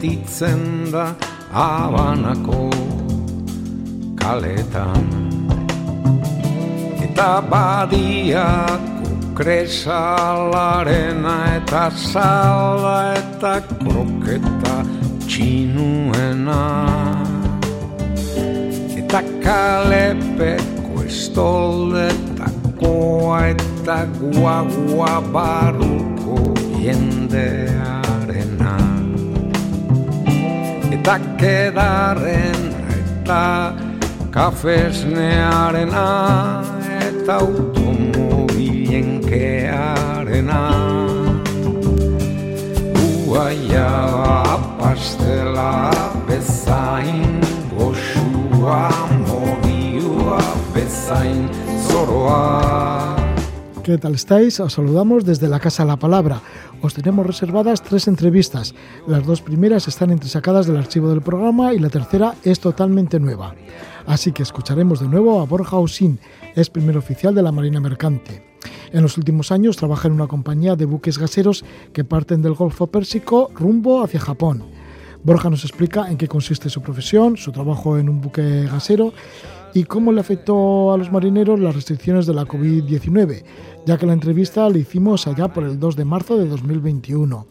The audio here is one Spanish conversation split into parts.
sentitzen da abanako kaletan. Eta badiako kresalarena eta sala eta kroketa txinuena. Eta kalepeko estoldetakoa eta guagua baruko jendearena eta kedarren eta kafesnearena eta automobilen kearena Uaia pastela bezain goxua mobiua bezain zoroa ¿Qué tal estáis? Os saludamos desde la Casa La Palabra. Os tenemos reservadas tres entrevistas. Las dos primeras están entresacadas del archivo del programa y la tercera es totalmente nueva. Así que escucharemos de nuevo a Borja Osín, es primer oficial de la Marina Mercante. En los últimos años trabaja en una compañía de buques gaseros que parten del Golfo Pérsico rumbo hacia Japón. Borja nos explica en qué consiste su profesión, su trabajo en un buque gasero y cómo le afectó a los marineros las restricciones de la COVID-19, ya que la entrevista la hicimos allá por el 2 de marzo de 2021.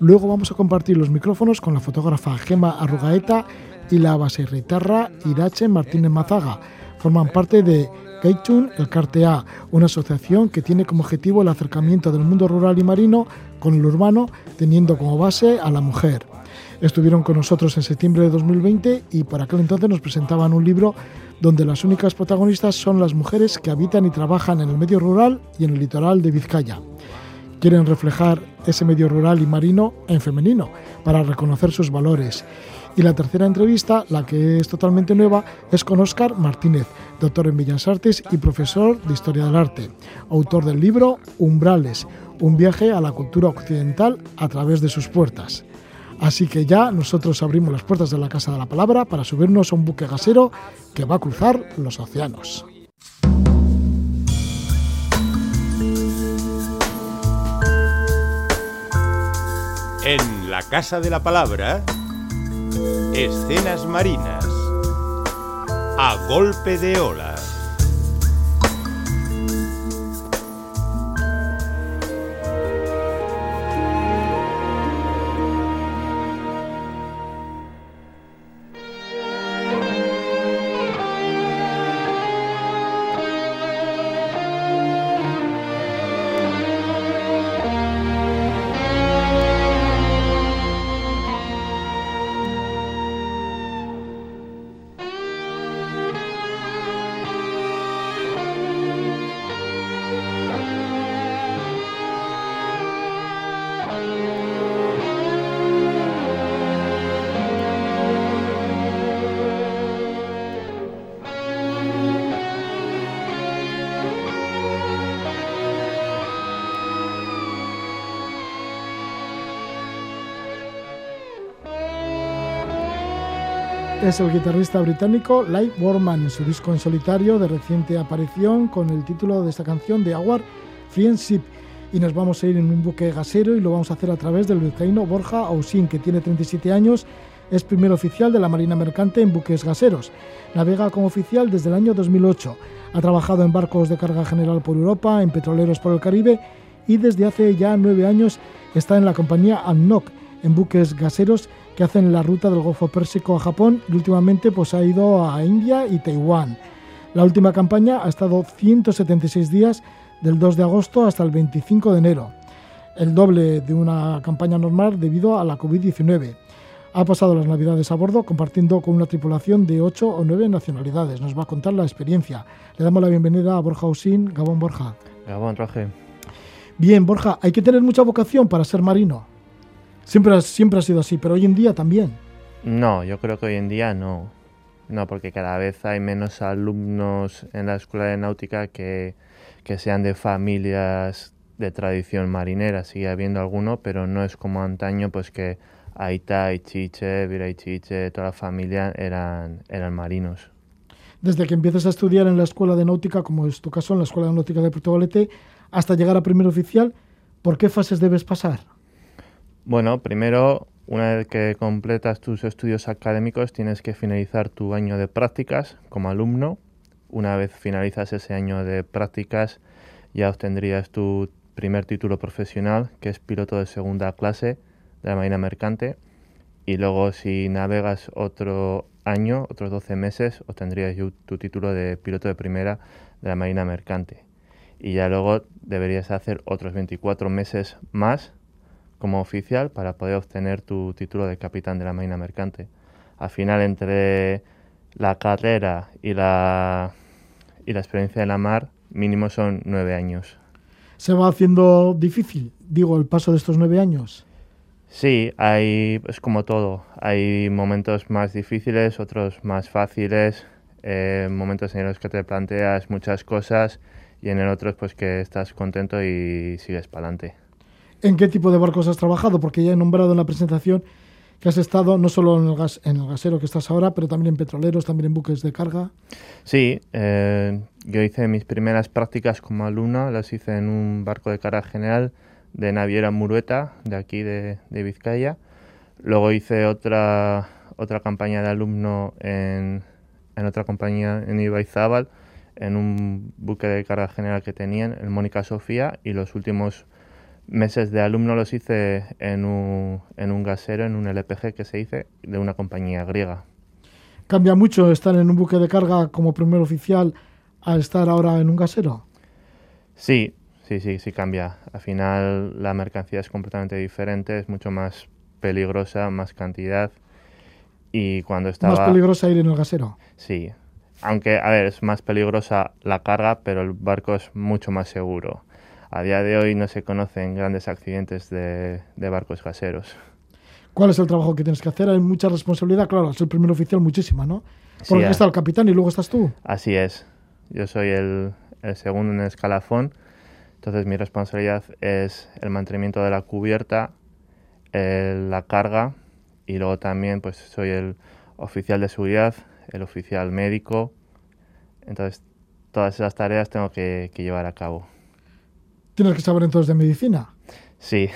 Luego vamos a compartir los micrófonos con la fotógrafa Gema Arrugaeta y la baserritarra Irache Martínez Mazaga. Forman parte de Keichun El Cartea, una asociación que tiene como objetivo el acercamiento del mundo rural y marino con el urbano, teniendo como base a la mujer. Estuvieron con nosotros en septiembre de 2020 y por aquel entonces nos presentaban un libro donde las únicas protagonistas son las mujeres que habitan y trabajan en el medio rural y en el litoral de Vizcaya. Quieren reflejar ese medio rural y marino en femenino para reconocer sus valores. Y la tercera entrevista, la que es totalmente nueva, es con Óscar Martínez, doctor en Bellas Artes y profesor de Historia del Arte, autor del libro Umbrales, un viaje a la cultura occidental a través de sus puertas. Así que ya nosotros abrimos las puertas de la Casa de la Palabra para subirnos a un buque gasero que va a cruzar los océanos. En la Casa de la Palabra, escenas marinas, a golpe de ola. Es el guitarrista británico Light Warman en su disco en solitario de reciente aparición con el título de esta canción de Our Friendship. Y nos vamos a ir en un buque gasero y lo vamos a hacer a través del vizcaíno Borja Ausín, que tiene 37 años, es primer oficial de la Marina Mercante en buques gaseros. Navega como oficial desde el año 2008. Ha trabajado en barcos de carga general por Europa, en petroleros por el Caribe y desde hace ya nueve años está en la compañía ANNOC, en buques gaseros que hacen la ruta del Golfo Pérsico a Japón y últimamente pues, ha ido a India y Taiwán. La última campaña ha estado 176 días del 2 de agosto hasta el 25 de enero, el doble de una campaña normal debido a la COVID-19. Ha pasado las navidades a bordo compartiendo con una tripulación de 8 o 9 nacionalidades. Nos va a contar la experiencia. Le damos la bienvenida a Borja Usín. Gabón Borja. Gabón Roge. Bien, Borja, hay que tener mucha vocación para ser marino. Siempre, siempre ha sido así, pero hoy en día también. No, yo creo que hoy en día no. No, porque cada vez hay menos alumnos en la escuela de náutica que, que sean de familias de tradición marinera. Sigue habiendo alguno, pero no es como antaño, pues que Aita, Chiche, Vira y Chiche, toda la familia eran, eran marinos. Desde que empiezas a estudiar en la escuela de náutica, como es tu caso, en la escuela de náutica de Puerto Valete, hasta llegar a primer oficial, ¿Por qué fases debes pasar? Bueno, primero, una vez que completas tus estudios académicos, tienes que finalizar tu año de prácticas como alumno. Una vez finalizas ese año de prácticas, ya obtendrías tu primer título profesional, que es piloto de segunda clase de la Marina Mercante. Y luego, si navegas otro año, otros 12 meses, obtendrías tu título de piloto de primera de la Marina Mercante. Y ya luego deberías hacer otros 24 meses más como oficial para poder obtener tu título de capitán de la Marina Mercante. Al final, entre la carrera y la, y la experiencia de la mar, mínimo son nueve años. ¿Se va haciendo difícil, digo, el paso de estos nueve años? Sí, hay, es como todo. Hay momentos más difíciles, otros más fáciles, eh, momentos en los que te planteas muchas cosas y en el otro pues que estás contento y sigues para adelante. ¿En qué tipo de barcos has trabajado? Porque ya he nombrado en la presentación que has estado no solo en el, gas, en el gasero que estás ahora, pero también en petroleros, también en buques de carga. Sí, eh, yo hice mis primeras prácticas como alumno, las hice en un barco de carga general de Naviera Murueta, de aquí de, Vizcaya. Luego hice otra, otra campaña de alumno en, en otra compañía en Ibaizábal, en un buque de carga general que tenían, el Mónica Sofía, y los últimos meses de alumno los hice en un, en un gasero, en un LPG que se hice, de una compañía griega. ¿Cambia mucho estar en un buque de carga como primer oficial a estar ahora en un gasero? Sí, Sí, sí, sí cambia. Al final la mercancía es completamente diferente, es mucho más peligrosa, más cantidad. Y cuando estaba... ¿Más peligrosa ir en el gasero? Sí. Aunque, a ver, es más peligrosa la carga, pero el barco es mucho más seguro. A día de hoy no se conocen grandes accidentes de, barcos gaseros. ¿Cuál es el trabajo que tienes que hacer? Hay mucha responsabilidad, claro, es el primer oficial muchísima, ¿no? Porque está el capitán y luego estás tú. Así es. Yo soy el, el segundo en el escalafón entonces mi responsabilidad es el mantenimiento de la cubierta, la carga y luego también pues soy el oficial de seguridad, el oficial médico. Entonces todas esas tareas tengo que, llevar a cabo. ¿Tienes que saber entonces de medicina? Sí.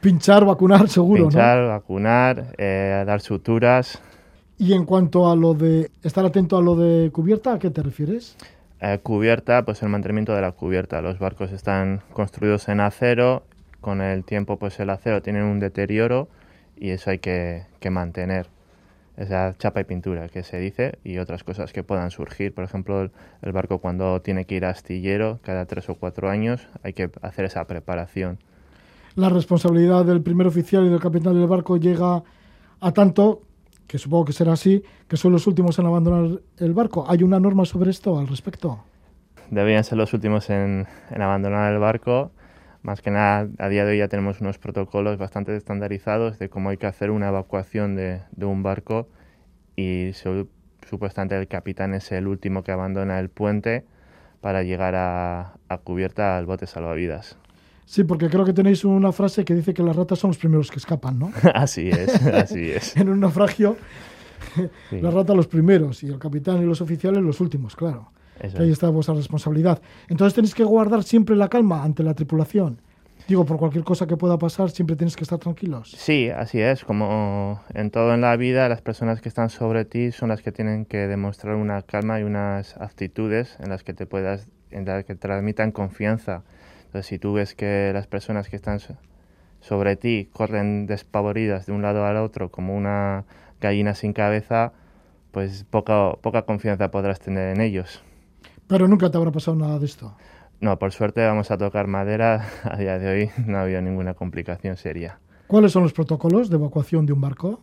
Pinchar, vacunar, seguro, Pinchar, vacunar, eh, dar suturas. Y en cuanto a lo de estar atento a lo de cubierta, ¿a qué te refieres? Eh, cubierta, pues el mantenimiento de la cubierta. Los barcos están construidos en acero, con el tiempo pues el acero tiene un deterioro y eso hay que, mantener. Esa chapa y pintura que se dice y otras cosas que puedan surgir. Por ejemplo, el, barco cuando tiene que ir a astillero cada tres o cuatro años hay que hacer esa preparación. La responsabilidad del primer oficial y del capitán del barco llega a tanto que supongo que será así, que son los últimos en abandonar el barco. ¿Hay una norma sobre esto al respecto? Deberían ser los últimos en, abandonar el barco. Más que nada, a día de hoy ya tenemos unos protocolos bastante estandarizados de cómo hay que hacer una evacuación de, un barco y supuestamente el capitán es el último que abandona el puente para llegar a cubierta al bote salvavidas. Sí, porque creo que tenéis una frase que dice que las ratas son los primeros que escapan, ¿no? así es, así es. en un naufragio, las ratas los primeros y el capitán y los oficiales los últimos, claro. Ahí está vuestra responsabilidad. Entonces tenéis que guardar siempre la calma ante la tripulación. Digo, por cualquier cosa que pueda pasar, siempre tienes que estar tranquilos. Sí, así es. Como en todo en la vida, las personas que están sobre ti son las que tienen que demostrar una calma y unas actitudes en las que te puedas, en las que transmitan confianza entonces, si tú ves que las personas que están sobre ti corren despavoridas de un lado al otro como una gallina sin cabeza, pues poca, poca confianza podrás tener en ellos. Pero nunca te habrá pasado nada de esto. No, por suerte vamos a tocar madera. A día de hoy no ha habido ninguna complicación seria. ¿Cuáles son los protocolos de evacuación de un barco?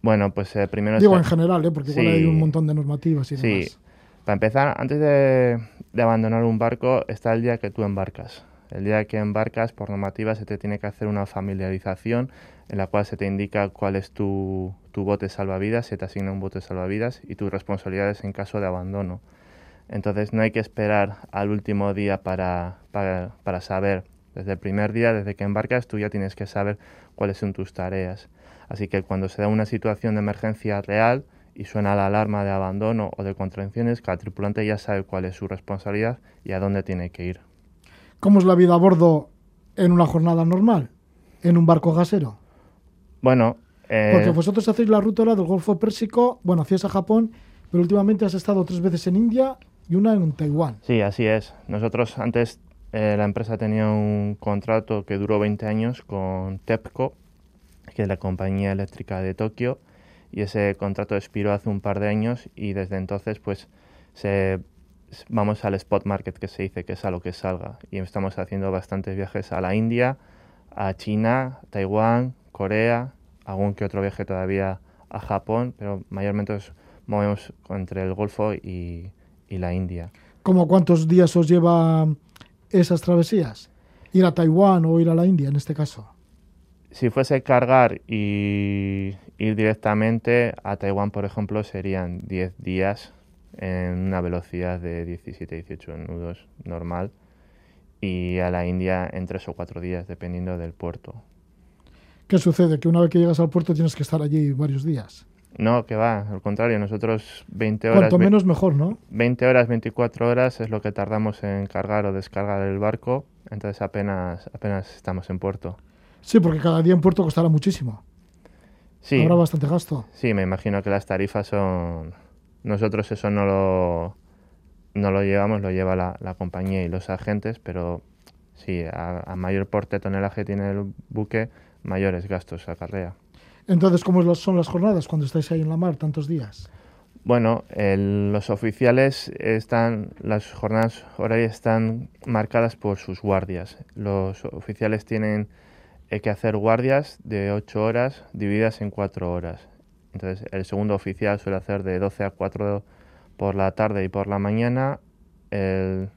Bueno, pues eh, primero... Digo en general, ¿eh? porque igual hay un montón de normativas y demás. Sí, para empezar, antes de, abandonar un barco está el día que tú embarcas. El día que embarcas, por normativa, se te tiene que hacer una familiarización en la cual se te indica cuál es tu, bote salvavidas, se te asigna un bote salvavidas y tus responsabilidades en caso de abandono. Entonces no hay que esperar al último día para, para, para saber. Desde el primer día, desde que embarcas, tú ya tienes que saber cuáles son tus tareas. Así que cuando se da una situación de emergencia real, y suena la alarma de abandono o de contracciones, cada tripulante ya sabe cuál es su responsabilidad y a dónde tiene que ir. ¿Cómo es la vida a bordo en una jornada normal, en un barco gasero? Bueno, eh, Porque vosotros hacéis la ruta del Golfo Pérsico, bueno, hacías a Japón, pero últimamente has estado tres veces en India y una en Taiwán. Sí, así es. Nosotros antes eh, la empresa tenía un contrato que duró 20 años con TEPCO, que es la compañía eléctrica de Tokio, y ese contrato expiró hace un par de años y desde entonces pues se, vamos al spot market que se dice que es a lo que salga y estamos haciendo bastantes viajes a la India, a China, Taiwán, Corea, algún que otro viaje todavía a Japón, pero mayormente nos movemos entre el Golfo y, y la India. ¿Cómo cuántos días os lleva esas travesías? Ir a Taiwán o ir a la India en este caso. Si fuese cargar y ir directamente a Taiwán, por ejemplo, serían 10 días en una velocidad de 17-18 nudos normal y a la India en 3 o 4 días, dependiendo del puerto. ¿Qué sucede? Que una vez que llegas al puerto tienes que estar allí varios días. No, que va, al contrario, nosotros 20 horas... Cuanto menos mejor, ¿no? 20 horas, 24 horas es lo que tardamos en cargar o descargar el barco, entonces apenas, apenas estamos en puerto. Sí, porque cada día en puerto costará muchísimo. Sí, Habrá bastante gasto. sí, me imagino que las tarifas son... Nosotros eso no lo, no lo llevamos, lo lleva la, la compañía y los agentes, pero sí, a, a mayor porte tonelaje tiene el buque, mayores gastos acarrea. Entonces, ¿cómo son las jornadas cuando estáis ahí en la mar tantos días? Bueno, el- los oficiales están, las jornadas horarias están marcadas por sus guardias. Los oficiales tienen eh, que hacer guardias de 8 horas divididas en 4 horas. Entonces, el segundo oficial suele hacer de 12 a 4 por la tarde y por la mañana. El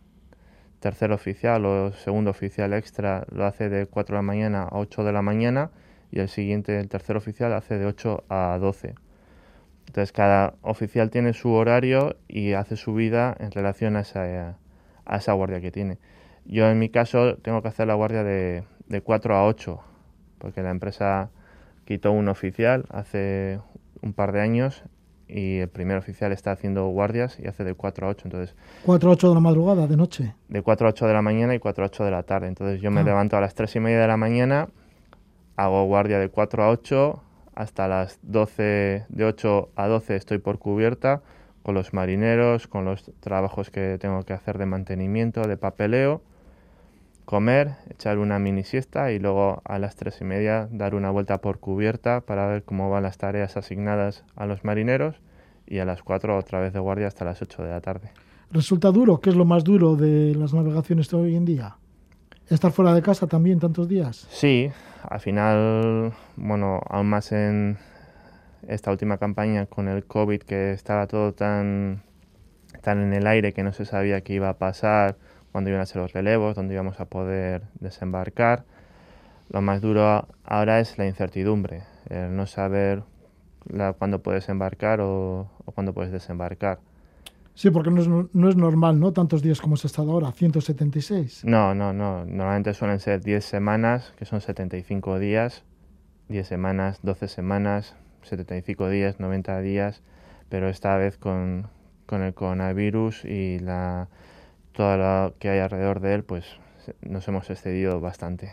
tercer oficial o segundo oficial extra lo hace de 4 de la mañana a 8 de la mañana y el siguiente, el tercer oficial, hace de 8 a 12. Entonces cada oficial tiene su horario y hace su vida en relación a esa, a esa guardia que tiene. Yo en mi caso tengo que hacer la guardia de, de 4 a 8, porque la empresa quitó un oficial hace un par de años y el primer oficial está haciendo guardias y hace de 4 a 8. Entonces 4 a 8 de la madrugada, de noche. de 4 a 8 de la mañana y 4 a 8 de la tarde. Entonces yo me Ah. levanto a las 3 y media de la mañana, hago guardia de 4 a 8, hasta las 12, de 8 a 12 estoy por cubierta con los marineros, con los trabajos que tengo que hacer de mantenimiento, de papeleo, comer, echar una mini siesta y luego a las 3 y media dar una vuelta por cubierta para ver cómo van las tareas asignadas a los marineros y a las 4 otra vez de guardia hasta las 8 de la tarde. ¿Resulta duro? ¿Qué es lo más duro de las navegaciones de hoy en día? ¿Estar fuera de casa también tantos días? Sí, al final, bueno, aún más en esta última campaña con el COVID que estaba todo tan, tan en el aire que no se sabía qué iba a pasar, cuándo iban a ser los relevos, dónde íbamos a poder desembarcar. Lo más duro ahora es la incertidumbre, el no saber cuándo puedes embarcar o cuándo puedes desembarcar. Sí, porque no es, no- es normal, ¿no? Tantos días como se ha estado ahora, 176. No, no, no. Normalmente suelen ser 10 semanas, que son 75 días. 10 semanas, 12 semanas, 75 días, 90 días. Pero esta vez con, con el coronavirus y la, todo lo que hay alrededor de él, pues nos hemos excedido bastante.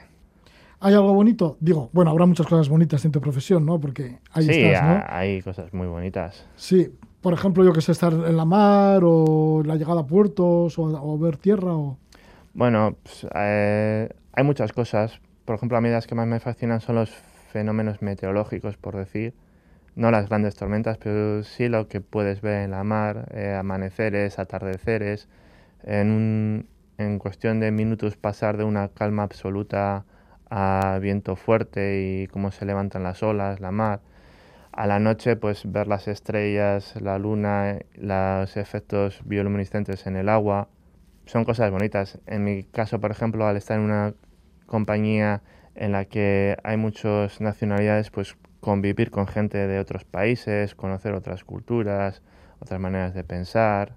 ¿Hay algo bonito? Digo, bueno, habrá muchas cosas bonitas en tu profesión, ¿no? Porque ahí sí, estás, ¿no? ha- hay cosas muy bonitas. Sí, por ejemplo, yo que sé, estar en la mar o la llegada a puertos o, ver tierra o... Bueno, pues, eh, hay muchas cosas. Por ejemplo, a mí las que más me fascinan son los fenómenos meteorológicos, por decir. No las grandes tormentas, pero sí lo que puedes ver en la mar, eh, amaneceres, atardeceres. En, un- en cuestión de minutos pasar de una calma absoluta a viento fuerte y cómo se levantan las olas, la mar. A la noche, pues ver las estrellas, la luna, los efectos bioluminiscentes en el agua son cosas bonitas. En mi caso, por ejemplo, al estar en una compañía en la que hay muchas nacionalidades, pues convivir con gente de otros países, conocer otras culturas, otras maneras de pensar.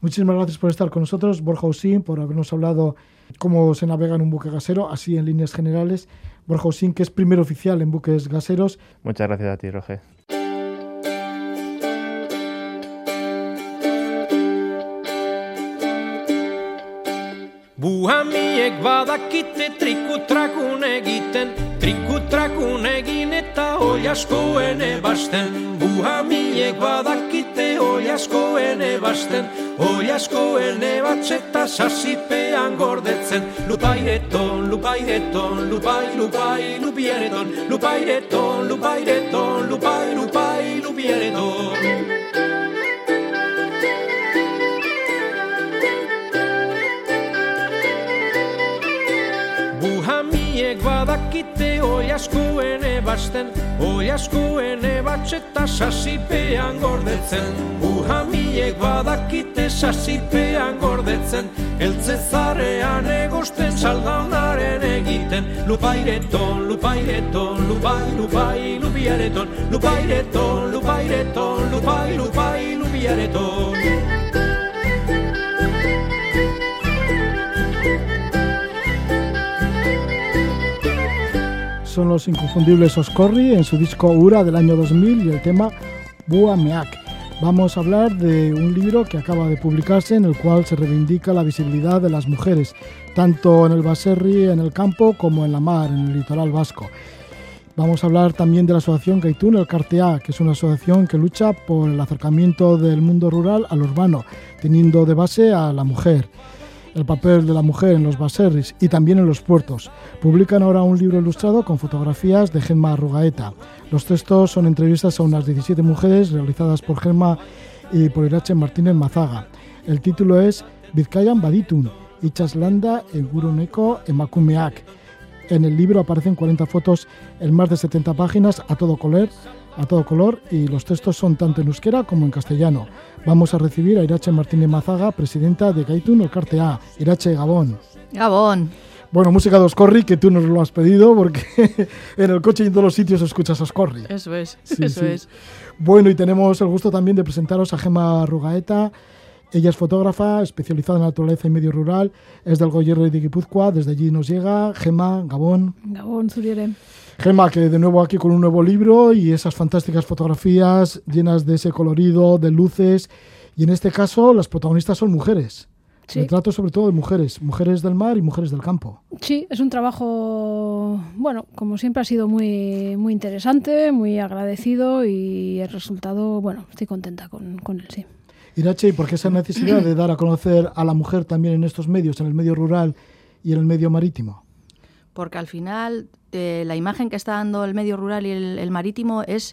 Muchísimas gracias por estar con nosotros, Borja Usín, por habernos hablado cómo se navega en un buque gasero, así en líneas generales. Borja Usín, que es primer oficial en buques gaseros. Muchas gracias a ti, Roger. Buhamiek badakite trikutrakun egiten Trikutrakun egin eta oiaskoen ebasten Buhamiek badakite oiaskoen ebasten Oiaskoen ebatzeta sasipean gordetzen. Lupaireton, lupaireton, lupai, lupai, lupiereton Lupaireton, lupaireton, lupai, lupai, lupiereton Hamiek badakite oi askoen ebasten Oi askoen ebatzeta sasipean gordetzen. Uhamiek badakite sasipean gordetzen Eltze zarean egosten saldaunaren egiten. Lupaireton, lupaireton, lupai, lupai, lupiareton Lupaireton, lupaireton, lupai, lupai, lupiareton son los inconfundibles Oscorri en su disco Ura del año 2000 y el tema Bua Meak. Vamos a hablar de un libro que acaba de publicarse en el cual se reivindica la visibilidad de las mujeres, tanto en el Baserri, en el campo, como en la mar, en el litoral vasco. Vamos a hablar también de la asociación Gaitún, el Cartea, que es una asociación que lucha por el acercamiento del mundo rural al urbano, teniendo de base a la mujer el papel de la mujer en los baserris y también en los puertos. Publican ahora un libro ilustrado con fotografías de Gemma Rugaeta. Los textos son entrevistas a unas 17 mujeres realizadas por Gemma y por Irache Martínez Mazaga. El título es Vizcayan Baditun, Ichaslanda Eguroneko Emakumeak. En el libro aparecen 40 fotos en más de 70 páginas a todo color, a todo color y los textos son tanto en euskera como en castellano. Vamos a recibir a Irache Martínez Mazaga, presidenta de Gaitun Olcarte A. Irache, Gabón. Gabón. Bueno, música de Oscorri, que tú nos lo has pedido, porque en el coche y en todos los sitios escuchas Oscorri. Eso es, eso es. Bueno, y tenemos el gusto también de presentaros a Gema Rugaeta. Ella es fotógrafa, especializada en naturaleza y medio rural, es del Goyerre de Guipúzcoa, desde allí nos llega. Gema, Gabón. Gabón, Zuriere. Gema, que de nuevo aquí con un nuevo libro y esas fantásticas fotografías llenas de ese colorido, de luces. Y en este caso, las protagonistas son mujeres. Sí. trato sobre todo de mujeres, mujeres del mar y mujeres del campo. Sí, es un trabajo, bueno, como siempre ha sido muy, muy interesante, muy agradecido y el resultado, bueno, estoy contenta con, con él, sí. Irache, ¿y por qué esa necesidad de dar a conocer a la mujer también en estos medios, en el medio rural y en el medio marítimo? Porque al final eh, la imagen que está dando el medio rural y el, marítimo es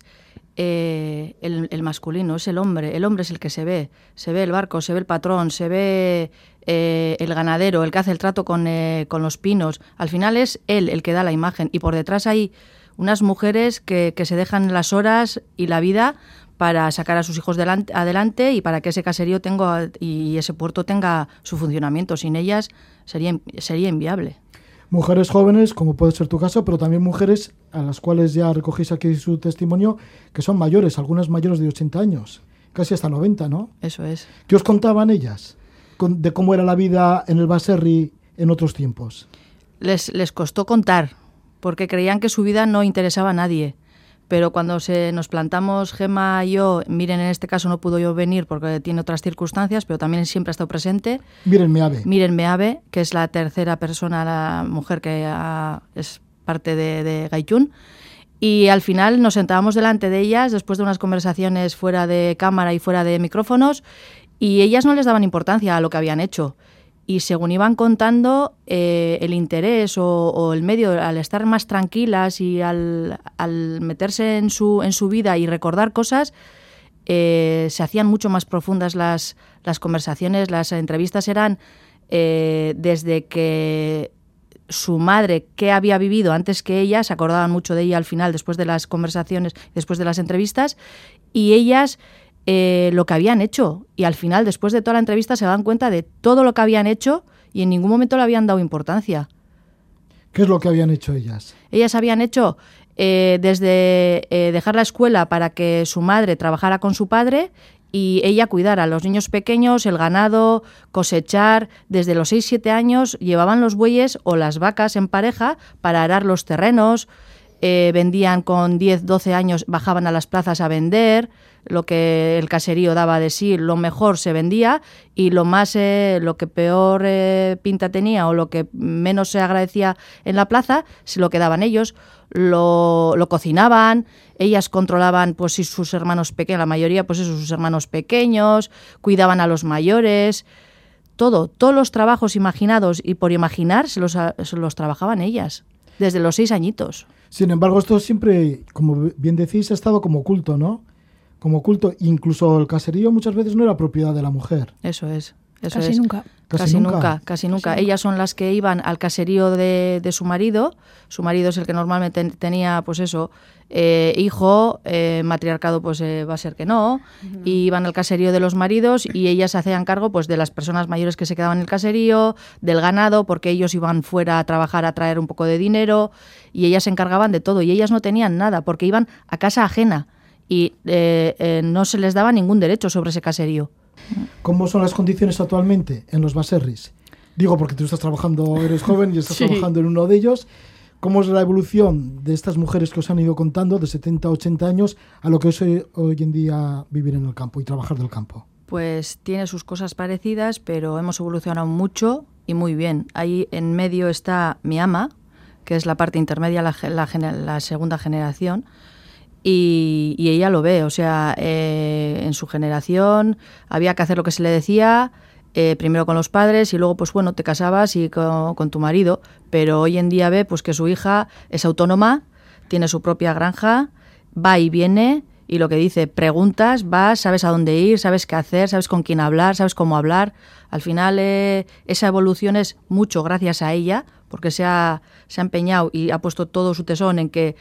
eh, el, masculino, es el hombre. El hombre es el que se ve. Se ve el barco, se ve el patrón, se ve eh, el ganadero, el que hace el trato con, los pinos. Al final es él el que da la imagen. Y por detrás hay unas mujeres que, se dejan las horas y la vida para sacar a sus hijos adelante y para que ese caserío tenga y ese puerto tenga su funcionamiento. Sin ellas sería, sería inviable mujeres jóvenes, como puede ser tu caso, pero también mujeres a las cuales ya recogéis aquí su testimonio, que son mayores, algunas mayores de 80 años, casi hasta 90, ¿no? Eso es. ¿Qué os contaban ellas de cómo era la vida en el Baserri en otros tiempos? Les, les costó contar, porque creían que su vida no interesaba a nadie pero cuando se nos plantamos Gema y yo, miren, en este caso no pudo yo venir porque tiene otras circunstancias, pero también siempre ha estado presente. Miren Meave. Miren Meave, que es la tercera persona, la mujer que es parte de, de Gaichun. Y al final nos sentábamos delante de ellas después de unas conversaciones fuera de cámara y fuera de micrófonos y ellas no les daban importancia a lo que habían hecho y según iban contando eh, el interés o, el medio, al estar más tranquilas y al, meterse en su, en su vida y recordar cosas, eh, se hacían mucho más profundas las, las conversaciones, las entrevistas eran eh, desde que su madre, que había vivido antes que ella, se acordaban mucho de ella al final, después de las conversaciones, después de las entrevistas, y ellas eh, lo que habían hecho. Y al final, después de toda la entrevista, se dan cuenta de todo lo que habían hecho y en ningún momento le habían dado importancia. ¿Qué es lo que habían hecho ellas? Ellas habían hecho eh, desde eh, dejar la escuela para que su madre trabajara con su padre y ella cuidara a los niños pequeños, el ganado, cosechar. Desde los 6-7 años llevaban los bueyes o las vacas en pareja para arar los terrenos, eh, vendían con 10, 12 años, bajaban a las plazas a vender, lo que el caserío daba de sí, lo mejor se vendía y lo más, eh, lo que peor eh, pinta tenía o lo que menos se agradecía en la plaza, se lo quedaban ellos, lo, lo cocinaban, ellas controlaban pues si sus hermanos pequeños, la mayoría pues eso, sus hermanos pequeños, cuidaban a los mayores, todo, todos los trabajos imaginados y por imaginar se los, se los trabajaban ellas, desde los seis añitos. Sin embargo, esto siempre, como bien decís, ha estado como oculto, ¿no? Como oculto. Incluso el caserío muchas veces no era propiedad de la mujer. Eso es. Eso Casi es. nunca. Casi Casi, nunca. nunca. casi nunca. Ellas son las que iban al caserío de, de su marido. Su marido es el que normalmente ten- tenía, pues eso, eh, hijo, eh, matriarcado, pues eh, va a ser que no. Y iban al caserío de los maridos y ellas se hacían cargo, pues, de las personas mayores que se quedaban en el caserío, del ganado, porque ellos iban fuera a trabajar a traer un poco de dinero y ellas se encargaban de todo. Y ellas no tenían nada, porque iban a casa ajena y eh, eh, no se les daba ningún derecho sobre ese caserío. ¿Cómo son las condiciones actualmente en los baserris? Digo, porque tú estás trabajando, eres joven y estás Sí. trabajando en uno de ellos. ¿Cómo es la evolución de estas mujeres que os han ido contando de 70 a 80 años a lo que es hoy, hoy en día vivir en el campo y trabajar del campo? Pues tiene sus cosas parecidas, pero hemos evolucionado mucho y muy bien. Ahí en medio está mi ama, que es la parte intermedia, la, la la segunda generación, y, ella lo ve. O sea, eh, en su generación había que hacer lo que se le decía, eh, primero con los padres y luego, pues bueno, te casabas y con, con tu marido. Pero hoy en día ve pues que su hija es autónoma, tiene su propia granja, va y viene y lo que dice, preguntas, vas, sabes a dónde ir, sabes qué hacer, sabes con quién hablar, sabes cómo hablar. Al final eh, esa evolución es mucho gracias a ella, porque se ha, se ha empeñado y ha puesto todo su tesón en que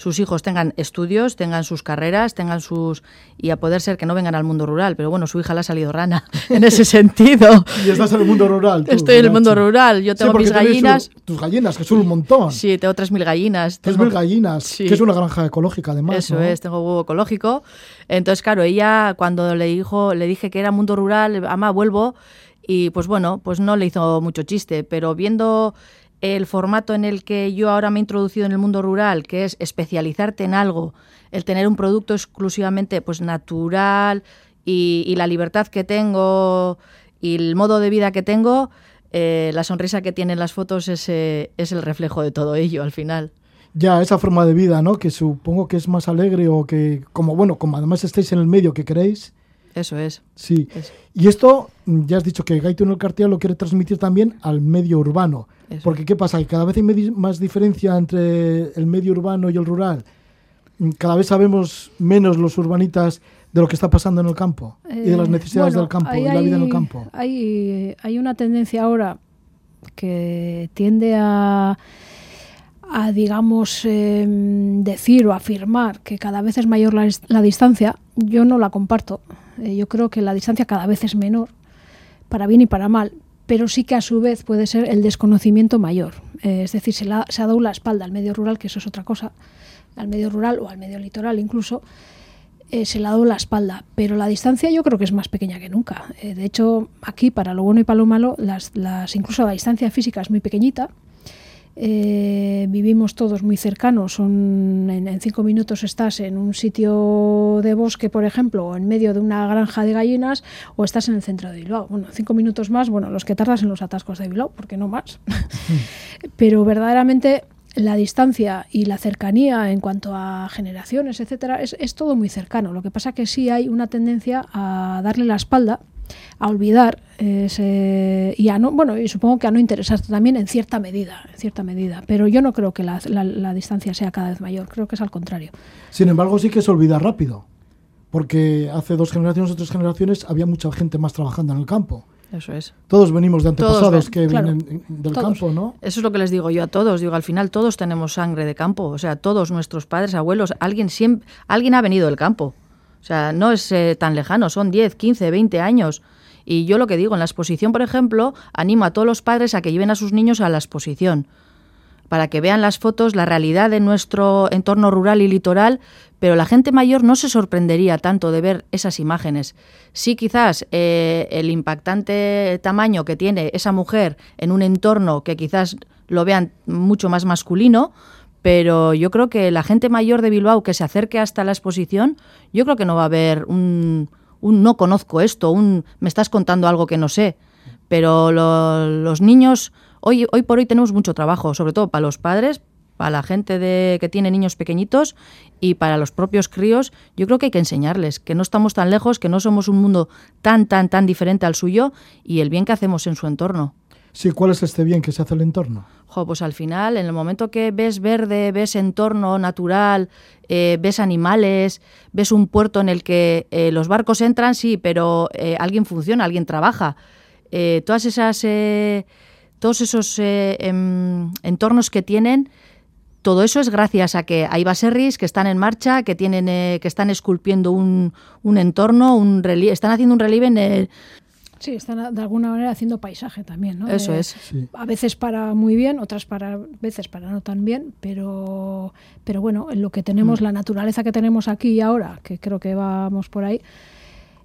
sus hijos tengan estudios, tengan sus carreras, tengan sus... y a poder ser que no vengan al mundo rural, pero bueno, su hija le ha salido rana en ese sentido. Y estás en el mundo rural. tú, Estoy en el ¿verdad, mundo rural, yo tengo mis gallinas. su- tus gallinas, que son un montón. Sí, tengo 3.000 gallinas. Tres tengo- mil gallinas, Sí. que es una granja ecológica además. Eso ¿no? es, tengo huevo ecológico. Entonces, claro, ella cuando le dijo, le dije que era mundo rural, ama, vuelvo, y pues bueno, pues no le hizo mucho chiste, pero viendo el formato en el que yo ahora me he introducido en el mundo rural, que es especializarte en algo, el tener un producto exclusivamente pues natural y, y la libertad que tengo y el modo de vida que tengo, eh, la sonrisa que tienen las fotos es, eh, es el reflejo de todo ello al final. Ya, esa forma de vida, ¿no? Que supongo que es más alegre o que, como bueno, como además estáis en el medio que queréis, Eso es. sí. Eso. Y esto, mm, ya has dicho que Gaito en el Cartier lo quiere transmitir también al medio urbano. Eso. Porque, ¿qué pasa? Que cada vez hay más diferencia entre el medio urbano y el rural. Mm, Cada vez sabemos menos los urbanitas de lo que está pasando en el campo y de las Eh, necesidades bueno, del campo y la vida en el campo. Hay, hay una tendencia ahora que tiende a, a digamos, em, decir o afirmar que cada vez es mayor la, dis- la distancia. Yo no la comparto. Eh, yo creo que la distancia cada vez es menor, para bien y para mal, pero sí que a su vez puede ser el desconocimiento mayor. Eh, es decir, se, la- ha dado la espalda al medio rural, que eso es otra cosa, al medio rural o al medio litoral incluso, eh, se le ha dado la espalda, pero la distancia yo creo que es más pequeña que nunca. Eh, de hecho, aquí, para lo bueno y para lo malo, las, las, incluso la distancia física es muy pequeñita. Eh, vivimos todos muy cercanos, son, en, en cinco minutos estás en un sitio de bosque, por ejemplo, o en medio de una granja de gallinas, o estás en el centro de Bilbao. Bueno, cinco minutos más, bueno, los que tardas en los atascos de Bilbao, porque no más. Pero verdaderamente la distancia y la cercanía en cuanto a generaciones, etcétera, es, es todo muy cercano. Lo que pasa que sí hay una tendencia a darle la espalda, a olvidar ese, y a no, bueno, y supongo que a no interesarte también en cierta medida, en cierta medida. Pero yo no creo que la, la- la distancia sea cada vez mayor, creo que es al contrario. Sin embargo, sí que se olvida rápido. Porque hace dos generaciones o tres generaciones había mucha gente más trabajando en el campo. Eso es. Todos venimos de antepasados ven- que claro, vienen del todos. campo, ¿no? Eso es lo que les digo yo a todos. Digo, al final todos tenemos sangre de campo. O sea, todos nuestros padres, abuelos, alguien siempre, alguien ha venido del campo. O sea, no es eh, tan lejano, son 10, 15, 20 años. Y yo lo que digo, en la exposición, por ejemplo, animo a todos los padres a que lleven a sus niños a la exposición para que vean las fotos, la realidad de nuestro entorno rural y litoral, pero la gente mayor no se sorprendería tanto de ver esas imágenes. Sí, quizás eh, el impactante tamaño que tiene esa mujer en un entorno que quizás lo vean mucho más masculino, pero yo creo que la gente mayor de Bilbao que se acerque hasta la exposición, yo creo que no va a haber un, un no conozco esto, un me estás contando algo que no sé. Pero los niños, hoy, hoy por hoy tenemos mucho trabajo, sobre todo para los padres, para la gente de, que tiene niños pequeñitos y para los propios críos, yo creo que hay que enseñarles que no estamos tan lejos, que no somos un mundo tan, tan, tan diferente al suyo y el bien que hacemos en su entorno. Sí, ¿cuál es este bien que se hace el entorno? Pues al final, en el momento que ves verde, ves entorno natural, eh, ves animales, ves un puerto en el que eh, los barcos entran, sí, pero eh, alguien funciona, alguien trabaja. todas esas, todos esos em, entornos que tienen, todo eso es gracias a que hay baserris que están en marcha, que tienen, que están esculpiendo un, un entorno, un relieve, están haciendo un relieve en el, Sí, están de alguna manera haciendo paisaje también, ¿no? Eso es. A veces para muy bien, otras para veces para no tan bien, pero, pero bueno, en lo que tenemos, mm. la naturaleza que tenemos aquí y ahora, que creo que vamos por ahí,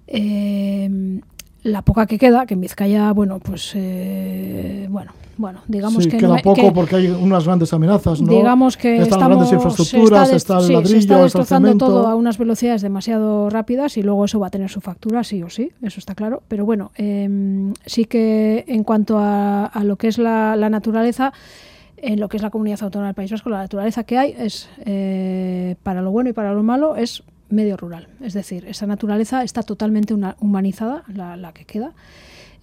eh, la poca que queda, que en Vizcaya, bueno, pues eh, bueno, bueno, digamos sí, que queda poco porque hay unas grandes amenazas, ¿no? Digamos que están estamos, grandes infraestructuras, está, el ladrillo, se está destrozando está el todo a unas velocidades demasiado rápidas y luego eso va a tener su factura, sí o sí, eso está claro. Pero bueno, eh, sí que en cuanto a, a lo que es la, la, naturaleza, en lo que es la comunidad autónoma del País Vasco, la naturaleza que hay es eh, para lo bueno y para lo malo es medio rural. Es decir, esa naturaleza está totalmente humanizada, la, que queda.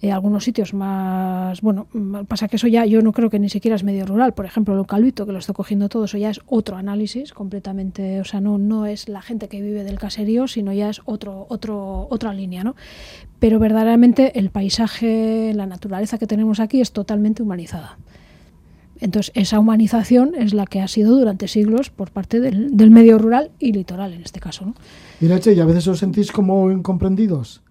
Eh, algunos sitios más, bueno, pasa que eso ya yo no creo que ni siquiera es medio rural, por ejemplo el eucalipto que lo está cogiendo todo, eso ya es otro análisis completamente, o sea, no, no es la gente que vive del caserío, sino ya es otro, otro, otra línea, ¿no? Pero verdaderamente el paisaje, la naturaleza que tenemos aquí es totalmente humanizada. Entonces, esa humanización es la que ha sido durante siglos por parte del, del medio rural y litoral, en este caso. ¿no? Mira, Che, ¿y a veces os sentís como incomprendidos?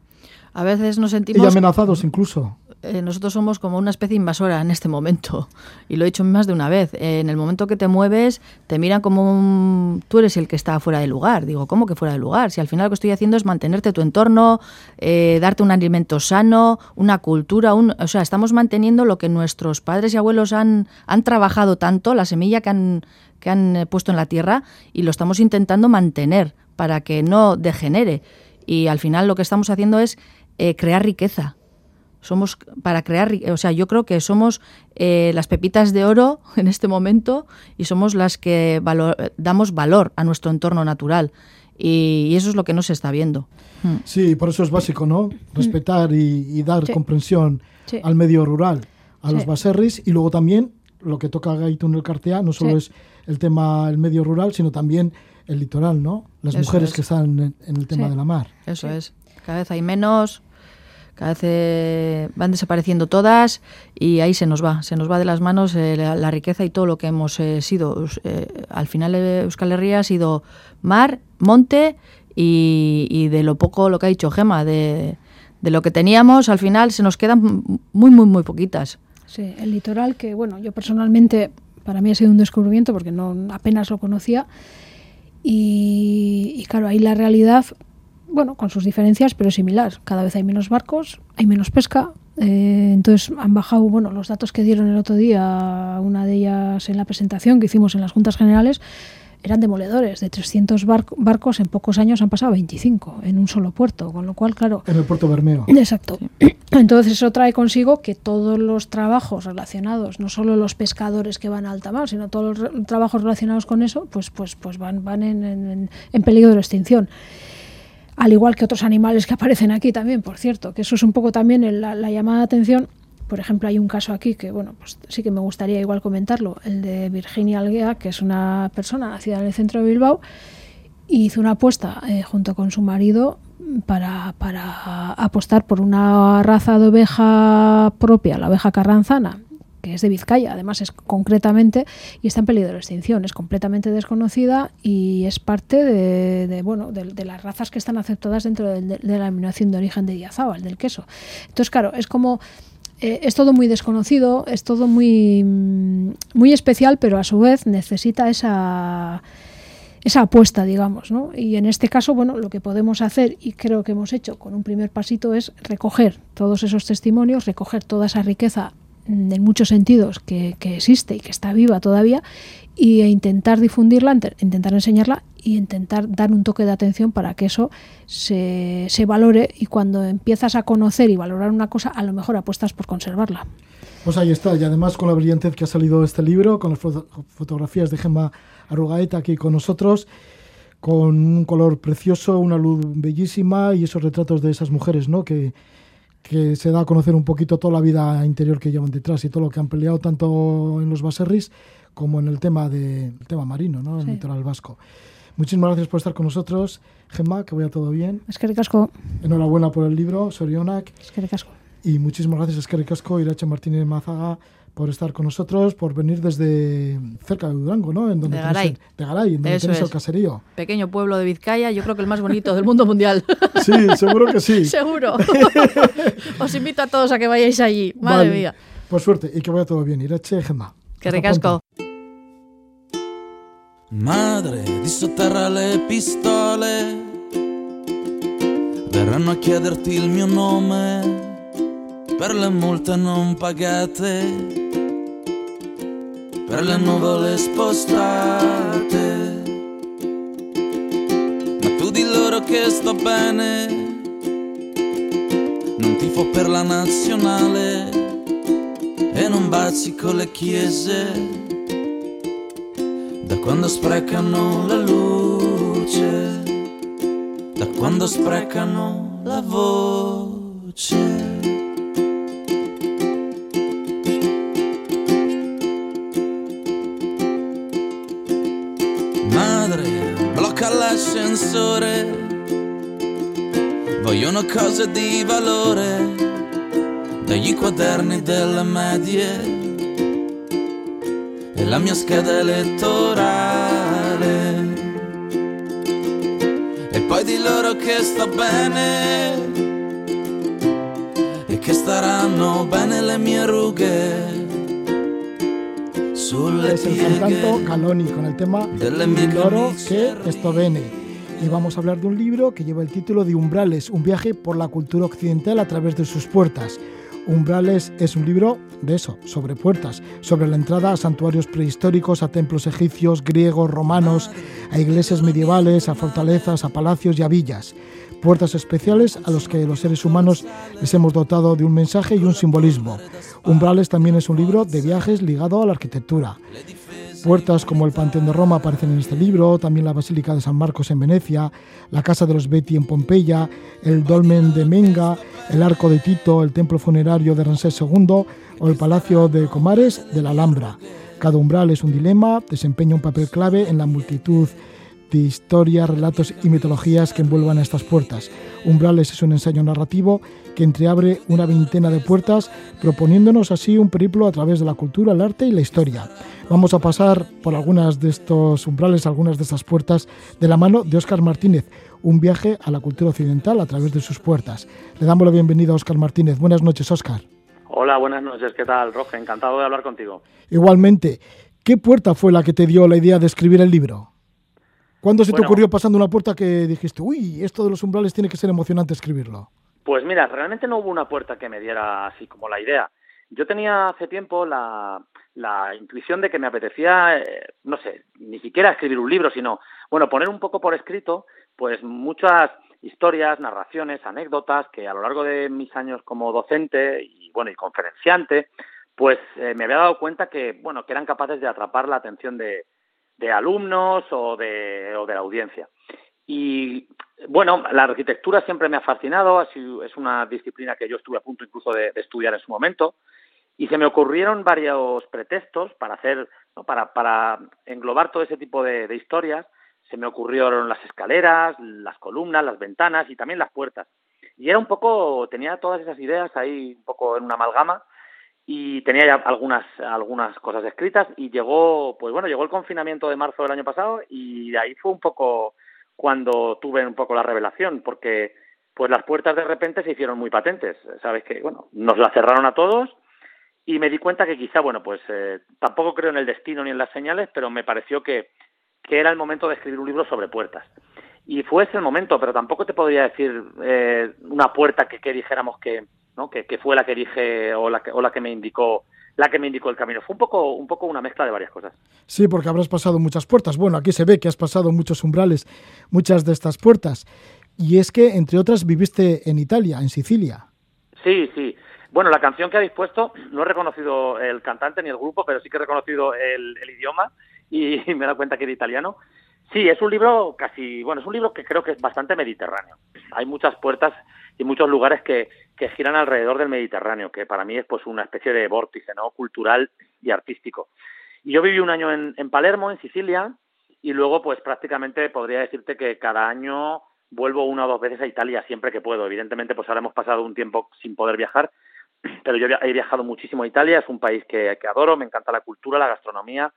A veces nos sentimos... Y amenazados incluso. Eh, nosotros somos como una especie invasora en este momento. Y lo he dicho más de una vez. Eh, en el momento que te mueves, te miran como tú eres el que está fuera de lugar. Digo, ¿cómo que fuera de lugar? Si al final lo que estoy haciendo es mantenerte tu entorno, eh, darte un alimento sano, una cultura, un... o sea, estamos manteniendo lo que nuestros padres y abuelos han, han trabajado tanto, la semilla que han, que han puesto en la tierra, y lo estamos intentando mantener para que no degenere. Y al final lo que estamos haciendo es crear riqueza somos para crear, o sea, yo creo que somos eh, las pepitas de oro en este momento y somos las que damos valor a nuestro entorno natural. Y, eso es lo que no se está viendo. Hmm. Sí, por eso es básico, ¿no? Respetar y, dar comprensión al medio rural, a los baserris y luego también lo que toca Gaitún el Cartea, no solo es el tema el medio rural, sino también el litoral, ¿no? Las mujeres que están en, en el tema de la mar. Eso es. Cada vez hay menos, cada vez eh, van desapareciendo todas y ahí se nos va, se nos va de las manos eh, la, riqueza y todo lo que hemos eh, sido. al final Euskal Herria ha sido mar, monte y, de lo poco, lo que ha dicho Gema, de, de lo que teníamos, al final se nos quedan muy, muy, muy poquitas. Sí, el litoral que, bueno, yo personalmente, para mí ha sido un descubrimiento porque no apenas lo conocía. Y, y claro, ahí la realidad bueno, con sus diferencias, pero similar. Cada vez hay menos barcos, hay menos pesca. Eh, entonces han bajado, bueno, los datos que dieron el otro día, una de ellas en la presentación que hicimos en las juntas generales, eran demoledores. De 300 barcos en pocos años han pasado a 25 en un solo puerto, con lo cual, claro. En el puerto Bermeo. Exacto. Entonces eso trae consigo que todos los trabajos relacionados, no solo los pescadores que van a alta mar, sino todos los trabajos relacionados con eso, pues, pues, pues van, van en, en, en peligro de extinción al igual que otros animales que aparecen aquí también, por cierto, que eso es un poco también la, llamada de atención. Por ejemplo, hay un caso aquí que, bueno, pues sí que me gustaría igual comentarlo, el de Virginia Alguea, que es una persona nacida en el centro de Bilbao, hizo una apuesta eh, junto con su marido para, para apostar por una raza de oveja propia, la oveja carranzana, que es de Vizcaya, además es concretamente, y está en peligro de extinción, es completamente desconocida y es parte de, bueno, de, las razas que están aceptadas dentro de, la denominación de origen de Diazábal, del queso. Entonces, claro, es como eh, es todo muy desconocido, es todo muy, muy especial, pero a su vez necesita esa, esa apuesta, digamos. ¿no? Y en este caso, bueno, lo que podemos hacer, y creo que hemos hecho con un primer pasito, es recoger todos esos testimonios, recoger toda esa riqueza mm, en muchos sentidos que, existe y que está viva todavía y e intentar difundirla, intentar enseñarla y intentar dar un toque de atención para que eso se, se valore y cuando empiezas a conocer y valorar una cosa, a lo mejor apuestas por conservarla. Pues ahí está, y además con la brillantez que ha salido este libro, con las fotografías de Gemma Arrugaeta aquí con nosotros, con un color precioso, una luz bellísima y esos retratos de esas mujeres, ¿no? Que, que se da a conocer un poquito toda la vida interior que llevan detrás y todo lo que han peleado tanto en los baserris como en el tema de tema marino, ¿no? En el litoral vasco. Muchísimas gracias por estar con nosotros. Gemma, que vaya todo bien. Es que casco. Enhorabuena por el libro, Sorionak. Es que casco. Y muchísimas gracias, Esquerri Casco, Irache Martínez Mazaga, por estar con nosotros, por venir desde cerca de Durango, ¿no? En donde de Garay. de Garay, en donde tenéis el caserío. Pequeño pueblo de Vizcaya, yo creo que el más bonito del mundo mundial. Sí, seguro que sí. seguro. Os invito a todos a que vayáis allí. Madre mía. Por suerte, y que vaya todo bien. Irache, Gemma. Que ricasco. Madre, di sotterra le pistole, verranno a chiederti il mio nome per le multe non pagate, per le nuvole spostate. Ma tu di loro che sto bene, non tifo per la nazionale e non baci con le chiese. Da quando sprecano la luce, da quando sprecano la voce. L'ascensore, vogliono cose di valore, dagli quaderni delle medie e la mia scheda elettorale. E poi di loro che sto bene e che staranno bene le mie rughe es el cantante Caloni con el tema Loro que esto viene. Y vamos a hablar de un libro que lleva el título de Umbrales, un viaje por la cultura occidental a través de sus puertas. Umbrales es un libro de eso, sobre puertas, sobre la entrada a santuarios prehistóricos, a templos egipcios, griegos, romanos, a iglesias medievales, a fortalezas, a palacios y a villas. Puertas especiales a los que los seres humanos les hemos dotado de un mensaje y un simbolismo. Umbrales también es un libro de viajes ligado a la arquitectura. Puertas como el Panteón de Roma aparecen en este libro, también la Basílica de San Marcos en Venecia, la Casa de los Betty en Pompeya, el Dolmen de Menga, el Arco de Tito, el Templo Funerario de Ramsés II o el Palacio de Comares de la Alhambra. Cada umbral es un dilema, desempeña un papel clave en la multitud de historias, relatos y mitologías que envuelvan estas puertas. Umbrales es un ensayo narrativo que entreabre una veintena de puertas, proponiéndonos así un periplo a través de la cultura, el arte y la historia. Vamos a pasar por algunas de estos umbrales, algunas de estas puertas, de la mano de Óscar Martínez, un viaje a la cultura occidental a través de sus puertas. Le damos la bienvenida a Óscar Martínez. Buenas noches, Óscar. Hola, buenas noches. ¿Qué tal, Roge? Encantado de hablar contigo. Igualmente. ¿Qué puerta fue la que te dio la idea de escribir el libro? ¿Cuándo se te ocurrió pasando una puerta que dijiste, uy, esto de los umbrales tiene que ser emocionante escribirlo? Pues mira, realmente no hubo una puerta que me diera así como la idea. Yo tenía hace tiempo la, intuición de que me apetecía, eh, no sé, ni siquiera escribir un libro, sino, bueno, poner un poco por escrito, pues muchas historias, narraciones, anécdotas que a lo largo de mis años como docente y, bueno, y conferenciante, pues eh, me había dado cuenta que, bueno, que eran capaces de atrapar la atención de, de alumnos o de, o de la audiencia. Y bueno, la arquitectura siempre me ha fascinado, es una disciplina que yo estuve a punto incluso de, estudiar en su momento, y se me ocurrieron varios pretextos para hacer, para, para englobar todo ese tipo de historias. Se me ocurrieron las escaleras, las columnas, las ventanas y también las puertas. Y era un poco, tenía todas esas ideas ahí un poco en una amalgama y tenía ya algunas algunas cosas escritas y llegó pues bueno llegó el confinamiento de marzo del año pasado y ahí fue un poco cuando tuve un poco la revelación porque pues las puertas de repente se hicieron muy patentes. Sabes que bueno nos las cerraron a todos y me di cuenta que quizá bueno pues eh, tampoco creo en el destino ni en las señales pero me pareció que que era el momento de escribir un libro sobre puertas. Y fue ese el momento pero tampoco te podría decir eh, una puerta que, que dijéramos que ¿no? que, que fue la que dije o la que, o la que me indicó la que me indicó el camino. Fue un poco, un poco una mezcla de varias cosas. Sí, porque habrás pasado muchas puertas. Bueno, aquí se ve que has pasado muchos umbrales, muchas de estas puertas. Y es que, entre otras, viviste en Italia, en Sicilia. Sí, sí. Bueno, la canción que habéis puesto, no he reconocido el cantante ni el grupo, pero sí que he reconocido el, el idioma y me he dado cuenta que era italiano. Sí, es un libro casi, bueno, es un libro que creo que es bastante mediterráneo. Hay muchas puertas y muchos lugares que, que giran alrededor del Mediterráneo, que para mí es pues una especie de vórtice. Cultural y artístico. Y yo viví un año en, Palermo, en Sicilia, y luego pues prácticamente podría decirte que cada año vuelvo una o dos veces a Italia siempre que puedo. Evidentemente, pues ahora hemos pasado un tiempo sin poder viajar, pero yo he viajado muchísimo a Italia, es un país que, adoro, me encanta la cultura, la gastronomía,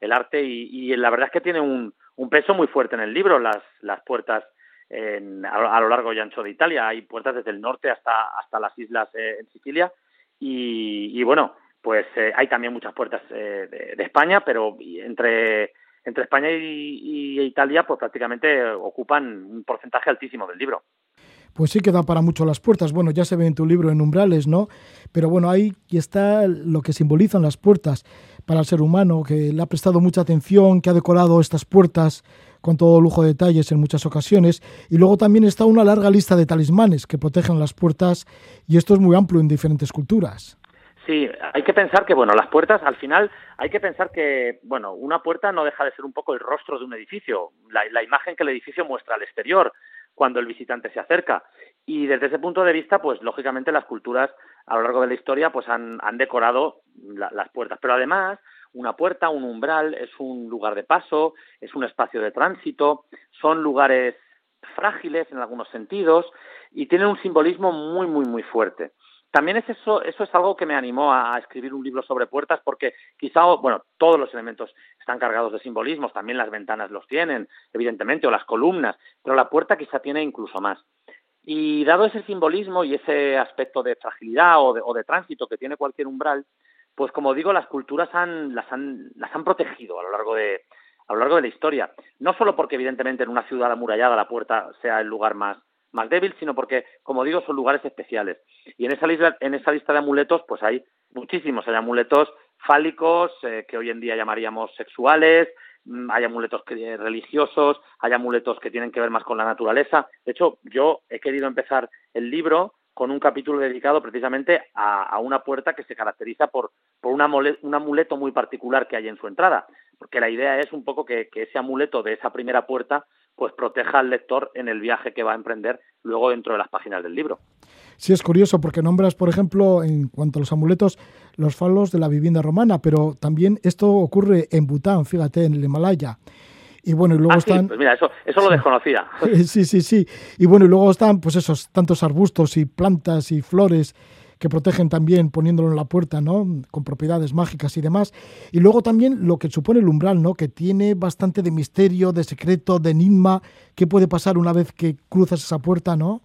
el arte y, la verdad es que tiene un, peso muy fuerte en el libro, las puertas en, a, a, lo largo y ancho de Italia. Hay puertas desde el norte hasta, hasta las islas eh, en Sicilia y, bueno, pues eh, hay también muchas puertas eh, de, España, pero entre, entre España y, Italia pues prácticamente ocupan un porcentaje altísimo del libro pues sí que da para mucho las puertas. Bueno, ya se ve en tu libro en umbrales, ¿no? Pero bueno, ahí está lo que simbolizan las puertas para el ser humano, que le ha prestado mucha atención, que ha decorado estas puertas con todo lujo de detalles en muchas ocasiones. Y luego también está una larga lista de talismanes que protegen las puertas y esto es muy amplio en diferentes culturas. Sí, hay que pensar que, bueno, las puertas, al final, hay que pensar que, bueno, una puerta no deja de ser un poco el rostro de un edificio, la, imagen que el edificio muestra al exterior cuando el visitante se acerca. Y desde ese punto de vista, pues lógicamente las culturas a lo largo de la historia pues han, han decorado la, las puertas. Pero además, una puerta, un umbral, es un lugar de paso, es un espacio de tránsito, son lugares frágiles en algunos sentidos y tienen un simbolismo muy, muy, muy fuerte. También es eso, eso es algo que me animó a, escribir un libro sobre puertas porque quizá, bueno, todos los elementos están cargados de simbolismos, también las ventanas los tienen, evidentemente, o las columnas, pero la puerta quizá tiene incluso más. Y dado ese simbolismo y ese aspecto de fragilidad o de tránsito que tiene cualquier umbral, pues como digo, las culturas han, las, han, las han protegido a lo largo de a lo largo de la historia. No solo porque evidentemente en una ciudad amurallada la puerta sea el lugar más débil, sino porque, como digo, son lugares especiales. Y en esa lista, en esa lista de amuletos, pues hay muchísimos. Hay amuletos fálicos, eh, que hoy en día llamaríamos sexuales, mm, hay amuletos que, religiosos, hay amuletos que tienen que ver más con la naturaleza. De hecho, yo he querido empezar el libro con un capítulo dedicado precisamente a, una puerta que se caracteriza por, por una un amuleto muy particular que hay en su entrada, porque la idea es un poco que, que ese amuleto de esa primera puerta pues proteja al lector en el viaje que va a emprender luego dentro de las páginas del libro. Sí, es curioso porque nombras, por ejemplo, en cuanto a los amuletos, los falos de la vivienda romana, pero también esto ocurre en Bután, fíjate, en el Himalaya. Y bueno, y luego ah, están. Sí, pues mira, eso, eso lo desconocía. Sí, sí, sí. Y bueno, y luego están, pues esos tantos arbustos y plantas y flores que protegen también poniéndolo en la puerta, ¿no? Con propiedades mágicas y demás. Y luego también lo que supone el umbral, ¿no? Que tiene bastante de misterio, de secreto, de enigma. ¿Qué puede pasar una vez que cruzas esa puerta, no?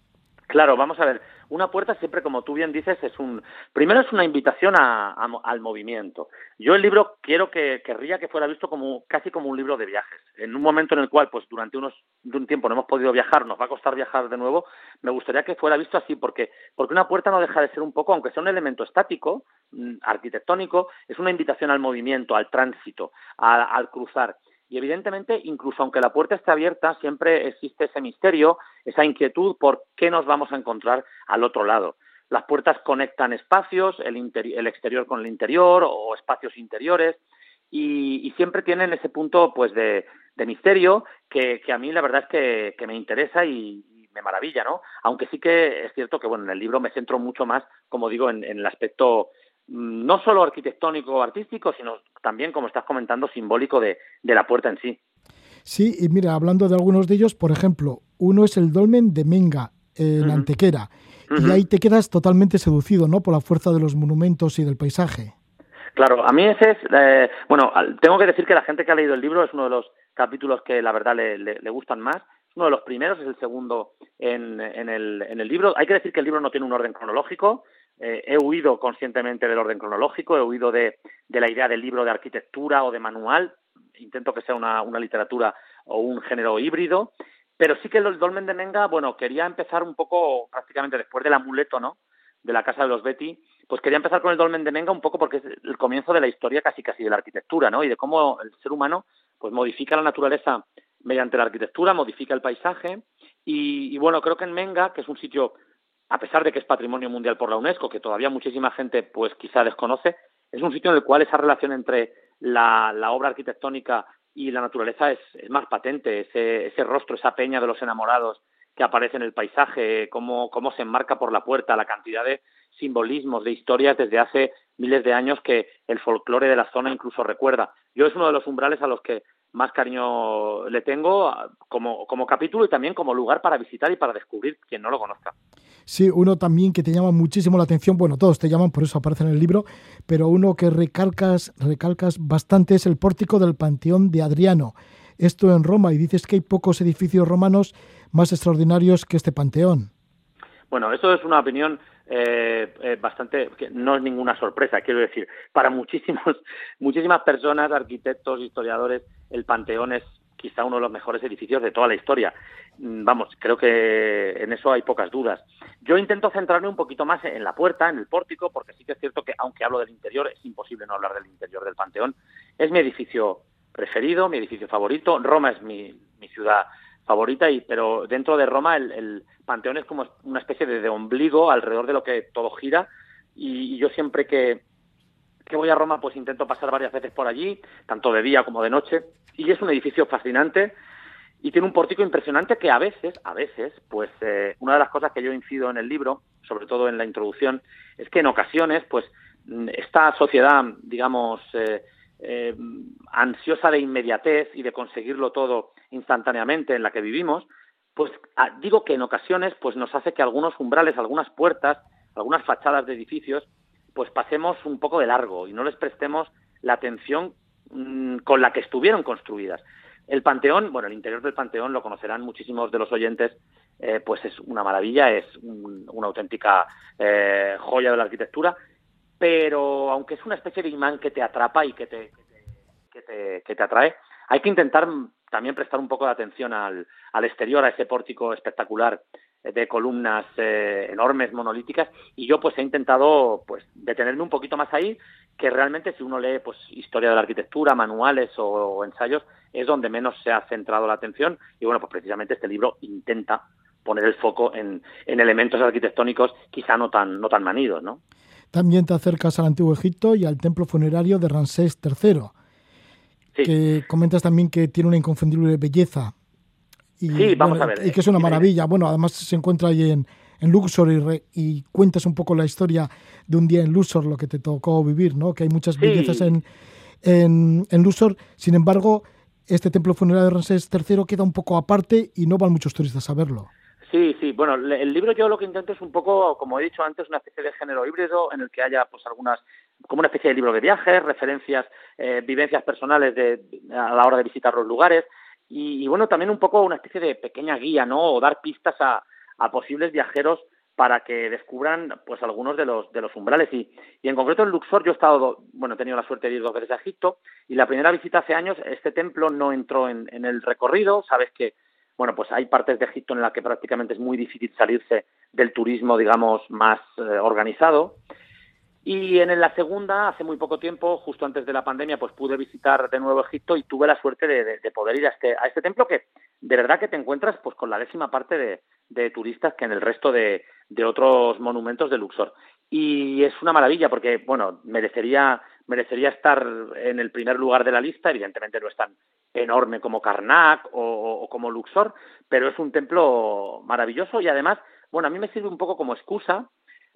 Claro, vamos a ver. Una puerta siempre, como tú bien dices, es un primero es una invitación a, al movimiento. Yo el libro quiero que querría que fuera visto como casi como un libro de viajes. En un momento en el cual, pues durante unos de un tiempo no hemos podido viajar, nos va a costar viajar de nuevo. Me gustaría que fuera visto así, porque porque una puerta no deja de ser un poco, aunque sea un elemento estático, arquitectónico, es una invitación al movimiento, al tránsito, al cruzar. Y evidentemente, incluso aunque la puerta esté abierta, siempre existe ese misterio, esa inquietud por qué nos vamos a encontrar al otro lado. Las puertas conectan espacios, el, exterior con el interior o espacios interiores y, siempre tienen ese punto pues de, misterio que, a mí la verdad es que, me interesa y, me maravilla, ¿no? Aunque sí que es cierto que bueno en el libro me centro mucho más, como digo, en el aspecto no solo arquitectónico o artístico, sino también, como estás comentando, simbólico de, de, la puerta en sí. Sí, y mira, hablando de algunos de ellos, por ejemplo, uno es el dolmen de Menga, en uh -huh. Antequera, uh -huh. y ahí te quedas totalmente seducido, ¿no?, por la fuerza de los monumentos y del paisaje. Claro, a mí ese es, eh, bueno, tengo que decir que la gente que ha leído el libro es uno de los capítulos que la verdad le, le, le gustan más, uno de los primeros, es el segundo en, en, el, en el libro. Hay que decir que el libro no tiene un orden cronológico, eh, he huido conscientemente del orden cronológico, he huido de, la idea del libro de arquitectura o de manual, intento que sea una, una literatura o un género híbrido, pero sí que el dolmen de Menga, bueno, quería empezar un poco prácticamente después del amuleto, ¿no? de la casa de los Betty, pues quería empezar con el dolmen de Menga un poco porque es el comienzo de la historia casi casi de la arquitectura, ¿no? Y de cómo el ser humano pues modifica la naturaleza mediante la arquitectura, modifica el paisaje y, y bueno, creo que en Menga, que es un sitio a pesar de que es patrimonio mundial por la UNESCO, que todavía muchísima gente pues quizá desconoce, es un sitio en el cual esa relación entre la, obra arquitectónica y la naturaleza es, es más patente, ese, ese, rostro, esa peña de los enamorados que aparece en el paisaje, cómo, cómo se enmarca por la puerta, la cantidad de simbolismos, de historias desde hace miles de años que el folclore de la zona incluso recuerda. Yo es uno de los umbrales a los que más cariño le tengo como, como capítulo y también como lugar para visitar y para descubrir quien no lo conozca. Sí, uno también que te llama muchísimo la atención, bueno, todos te llaman, por eso aparece en el libro, pero uno que recalcas, recalcas bastante es el pórtico del Panteón de Adriano. Esto en Roma, y dices que hay pocos edificios romanos más extraordinarios que este panteón. Bueno, eso es una opinión eh, eh, bastante, que no es ninguna sorpresa, quiero decir, para muchísimos, muchísimas personas, arquitectos, historiadores, el Panteón es quizá uno de los mejores edificios de toda la historia. Mm, vamos, creo que en eso hay pocas dudas. Yo intento centrarme un poquito más en la puerta, en el pórtico, porque sí que es cierto que, aunque hablo del interior, es imposible no hablar del interior del Panteón. Es mi edificio preferido, mi edificio favorito. Roma es mi, mi ciudad favorita, y, pero dentro de Roma el, el, Panteón es como una especie de, ombligo alrededor de lo que todo gira. Y, yo siempre que, que voy a Roma, pues intento pasar varias veces por allí, tanto de día como de noche. Y es un edificio fascinante y tiene un pórtico impresionante que a veces, a veces, pues eh, una de las cosas que yo incido en el libro, sobre todo en la introducción, es que en ocasiones, pues esta sociedad, digamos, eh, eh, ansiosa de inmediatez y de conseguirlo todo instantáneamente en la que vivimos, pues digo que en ocasiones, pues nos hace que algunos umbrales, algunas puertas, algunas fachadas de edificios, pues pasemos un poco de largo y no les prestemos la atención mmm, con la que estuvieron construidas. El Panteón, bueno, el interior del Panteón lo conocerán muchísimos de los oyentes, eh, pues es una maravilla, es un, una auténtica eh, joya de la arquitectura, pero aunque es una especie de imán que te atrapa y que te, que te, que te atrae, hay que intentar también prestar un poco de atención al, al exterior, a ese pórtico espectacular de columnas eh, enormes, monolíticas, y yo pues he intentado pues detenerme un poquito más ahí, que realmente si uno lee pues historia de la arquitectura, manuales o, ensayos, es donde menos se ha centrado la atención, y bueno, pues precisamente este libro intenta poner el foco en, en elementos arquitectónicos quizá no tan, no tan manidos, ¿no? También te acercas al Antiguo Egipto y al templo funerario de Ramsés III, sí. que comentas también que tiene una inconfundible belleza y, sí, vamos bueno, a ver. Y que es una maravilla. Bueno, además se encuentra ahí en, en Luxor y, re, y, cuentas un poco la historia de un día en Luxor, lo que te tocó vivir, ¿no? Que hay muchas sí. bellezas en, en, en, Luxor. Sin embargo, este templo funerario de Ramsés III queda un poco aparte y no van muchos turistas a verlo. Sí, sí. Bueno, el libro yo lo que intento es un poco, como he dicho antes, una especie de género híbrido en el que haya pues algunas, como una especie de libro de viajes, referencias, eh, vivencias personales de, a la hora de visitar los lugares y, bueno, también un poco una especie de pequeña guía, ¿no? O dar pistas a, a posibles viajeros para que descubran pues algunos de los de los umbrales. Y, y en concreto en Luxor yo he estado bueno he tenido la suerte de ir dos veces a Egipto y la primera visita hace años este templo no entró en, en el recorrido. Sabes que bueno pues hay partes de Egipto en la que prácticamente es muy difícil salirse del turismo digamos más eh, organizado y en la segunda, hace muy poco tiempo, justo antes de la pandemia, pues pude visitar de nuevo Egipto y tuve la suerte de, de, de poder ir a este, a este templo que de verdad que te encuentras pues con la décima parte de, turistas que en el resto de, de otros monumentos de Luxor. Y es una maravilla porque, bueno, merecería, merecería estar en el primer lugar de la lista, evidentemente no es tan enorme como Karnak o, o como Luxor, pero es un templo maravilloso y además, bueno, a mí me sirve un poco como excusa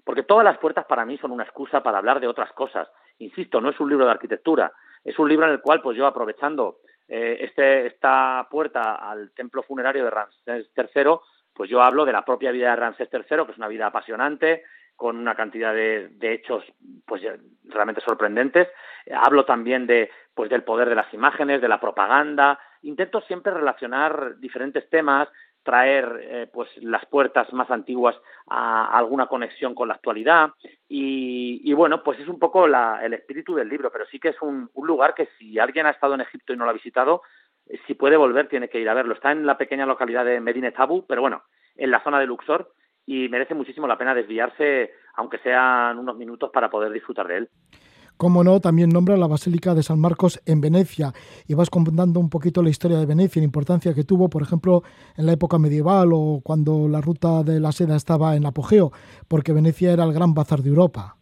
porque todas las puertas para mí son una excusa para hablar de otras cosas. Insisto, no es un libro de arquitectura, es un libro en el cual, pues yo aprovechando eh, este, esta puerta al templo funerario de Ramsés III, pues yo hablo de la propia vida de Ramsés III, que es una vida apasionante, con una cantidad de, de hechos pues realmente sorprendentes. Hablo también de pues del poder de las imágenes, de la propaganda. Intento siempre relacionar diferentes temas, traer eh, pues las puertas más antiguas a, alguna conexión con la actualidad y, y bueno pues es un poco la, el espíritu del libro pero sí que es un, un, lugar que si alguien ha estado en Egipto y no lo ha visitado eh, si puede volver tiene que ir a verlo está en la pequeña localidad de Medine Tabu pero bueno en la zona de Luxor y merece muchísimo la pena desviarse aunque sean unos minutos para poder disfrutar de él. Como no, también nombra la Basílica de San Marcos en Venecia y vas contando un poquito la historia de Venecia la importancia que tuvo, por ejemplo, en la época medieval o cuando la ruta de la seda estaba en apogeo, porque Venecia era el gran bazar de Europa.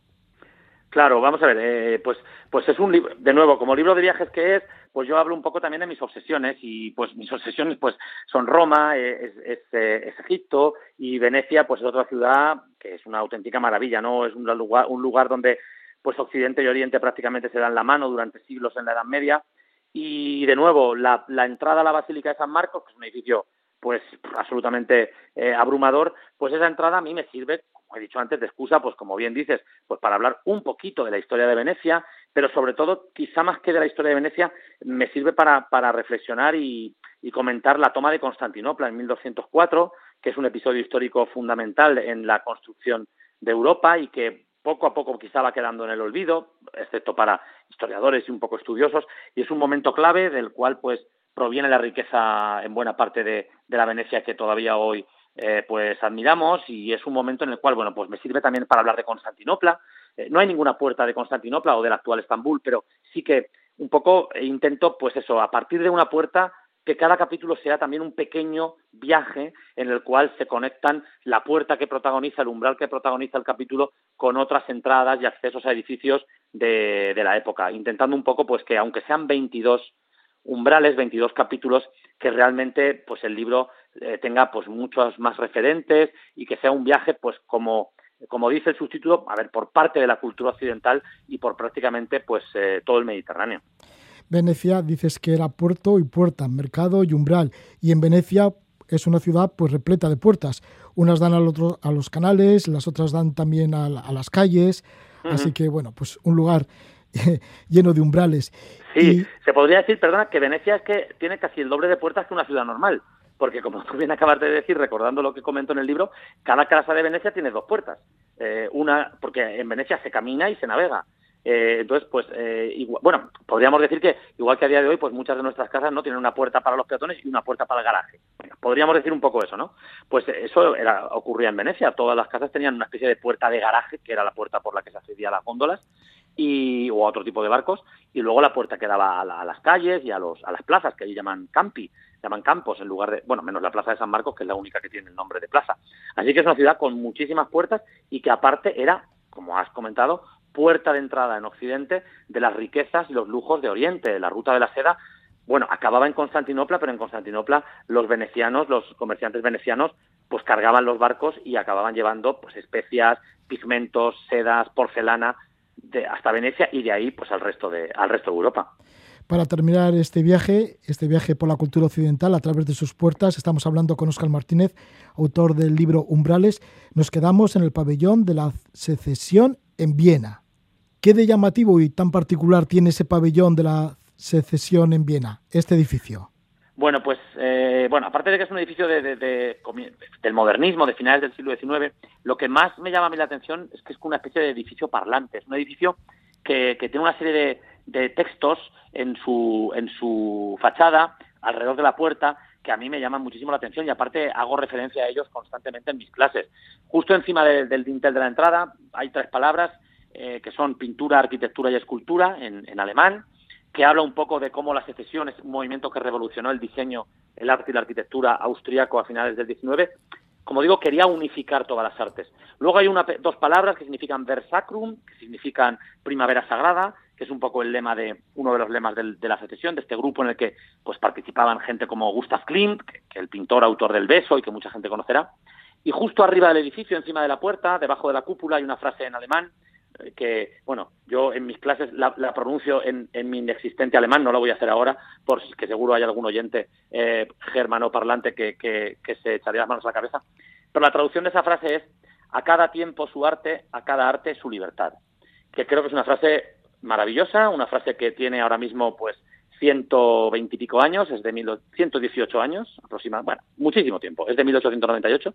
Claro, vamos a ver, eh, pues, pues es un libro, de nuevo, como libro de viajes que es, pues yo hablo un poco también de mis obsesiones y pues mis obsesiones pues son Roma, eh, es, es, eh, es, Egipto y Venecia pues es otra ciudad que es una auténtica maravilla, ¿no? Es un lugar, un lugar donde pues Occidente y Oriente prácticamente se dan la mano durante siglos en la Edad Media. Y de nuevo la, entrada a la Basílica de San Marcos, que es un edificio pues absolutamente eh, abrumador, pues esa entrada a mí me sirve como he dicho antes, de excusa, pues como bien dices, pues para hablar un poquito de la historia de Venecia, pero sobre todo, quizá más que de la historia de Venecia, me sirve para, para reflexionar y comentar la toma de Constantinopla en 1204, que es un episodio histórico fundamental en la construcción de Europa y que poco a poco quizá va quedando en el olvido, excepto para historiadores y un poco estudiosos, y es un momento clave del cual pues proviene la riqueza en buena parte de, la Venecia que todavía hoy eh, pues admiramos y es un momento en el cual, bueno, pues me sirve también para hablar de Constantinopla. Eh, no hay ninguna puerta de Constantinopla o del actual Estambul, pero sí que un poco intento, pues eso, a partir de una puerta que cada capítulo sea también un pequeño viaje en el cual se conectan la puerta que protagoniza, el umbral que protagoniza el capítulo con otras entradas y accesos a edificios de, la época, intentando un poco pues que aunque sean 22 umbrales, 22 capítulos, que realmente pues el libro eh, tenga pues muchos más referentes y que sea un viaje pues como como dice el subtítulo, a ver, por parte de la cultura occidental y por prácticamente pues eh, todo el Mediterráneo. Venecia dices que era puerto y puerta, mercado y umbral, y en Venecia es una ciudad pues repleta de puertas. Unas dan al otro, a los canales, las otras dan también a, a las calles, uh -huh. así que bueno, pues un lugar lleno de umbrales. Sí, y... se podría decir, perdona, que Venecia es que tiene casi el doble de puertas que una ciudad normal porque como tú bien acabas de decir, recordando lo que comento en el libro, cada casa de Venecia tiene dos puertas. Eh, una, porque en Venecia se camina y se navega. Eh, entonces, pues, eh, igual, bueno, podríamos decir que, igual que a día de hoy, pues muchas de nuestras casas no tienen una puerta para los peatones y una puerta para el garaje. Podríamos decir un poco eso, ¿no? Pues eso era, ocurría en Venecia. Todas las casas tenían una especie de puerta de garaje, que era la puerta por la que se accedía a las góndolas, y, o a otro tipo de barcos, y luego la puerta que daba a, la, a las calles y a, los, a las plazas, que allí llaman campi llaman campos en lugar de, bueno, menos la plaza de San Marcos, que es la única que tiene el nombre de plaza. Así que es una ciudad con muchísimas puertas y que aparte era, como has comentado, puerta de entrada en Occidente de las riquezas y los lujos de Oriente. La ruta de la seda, bueno, acababa en Constantinopla, pero en Constantinopla los venecianos, los comerciantes venecianos, pues cargaban los barcos y acababan llevando pues especias, pigmentos, sedas, porcelana, de, hasta Venecia y de ahí pues al resto de, al resto de Europa. Para terminar este viaje, este viaje por la cultura occidental a través de sus puertas, estamos hablando con Óscar Martínez, autor del libro Umbrales. Nos quedamos en el pabellón de la secesión en Viena. ¿Qué de llamativo y tan particular tiene ese pabellón de la secesión en Viena, este edificio? Bueno, pues, eh, bueno, aparte de que es un edificio de, de, de, del modernismo, de finales del siglo XIX, lo que más me llama a mí la atención es que es una especie de edificio parlante. Es un edificio que, que tiene una serie de, textos en su, en su fachada, alrededor de la puerta, que a mí me llaman muchísimo la atención y aparte hago referencia a ellos constantemente en mis clases. Justo encima de, del dintel de la entrada hay tres palabras eh, que son pintura, arquitectura y escultura en, alemán, que habla un poco de cómo la secesión es un movimiento que revolucionó el diseño, el arte y la arquitectura austríaco a finales del XIX. Como digo, quería unificar todas las artes. Luego hay una, dos palabras que significan versacrum, que significan primavera sagrada, que es un poco el lema de uno de los lemas de la secesión, de este grupo en el que pues participaban gente como Gustav Klimt, que, que el pintor autor del beso y que mucha gente conocerá. Y justo arriba del edificio, encima de la puerta, debajo de la cúpula, hay una frase en alemán que, bueno, yo en mis clases la, pronuncio en, mi inexistente alemán, no lo voy a hacer ahora, porque seguro hay algún oyente eh, germano parlante que, que se echaría las manos a la cabeza. Pero la traducción de esa frase es, a cada tiempo su arte, a cada arte su libertad. Que creo que es una frase maravillosa, una frase que tiene ahora mismo, pues, 120 y pico años, es de mil, 118 años aproximadamente, bueno, muchísimo tiempo, es de 1898,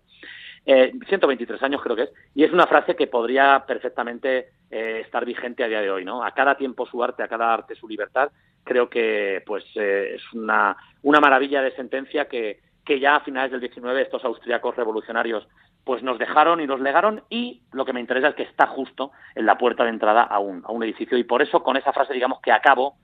eh, 123 años creo que es, y es una frase que podría perfectamente eh, estar vigente a día de hoy, ¿no? A cada tiempo su arte, a cada arte su libertad, creo que pues eh, es una, una maravilla de sentencia que, que ya a finales del XIX estos austriacos revolucionarios pues nos dejaron y nos legaron y lo que me interesa es que está justo en la puerta de entrada a un, a un edificio y por eso con esa frase digamos que acabo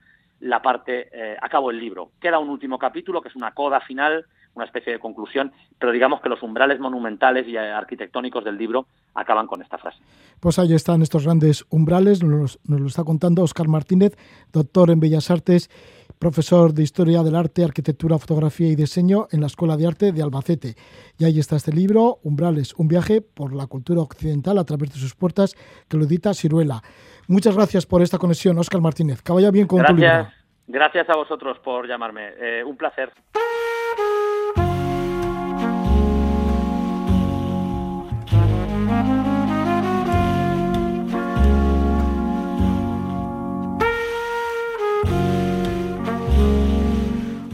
la parte, eh, acabo el libro. Queda un último capítulo que es una coda final, una especie de conclusión, pero digamos que los umbrales monumentales y arquitectónicos del libro acaban con esta frase. Pues ahí están estos grandes umbrales, nos, nos lo está contando Oscar Martínez, doctor en Bellas Artes profesor de Historia del Arte, Arquitectura, Fotografía y Diseño en la Escuela de Arte de Albacete. Y ahí está este libro, Umbrales, un viaje por la cultura occidental a través de sus puertas, que lo edita Ciruela. Muchas gracias por esta conexión, Óscar Martínez. Que vaya bien con gracias, tu libro. Gracias a vosotros por llamarme. Eh, un placer.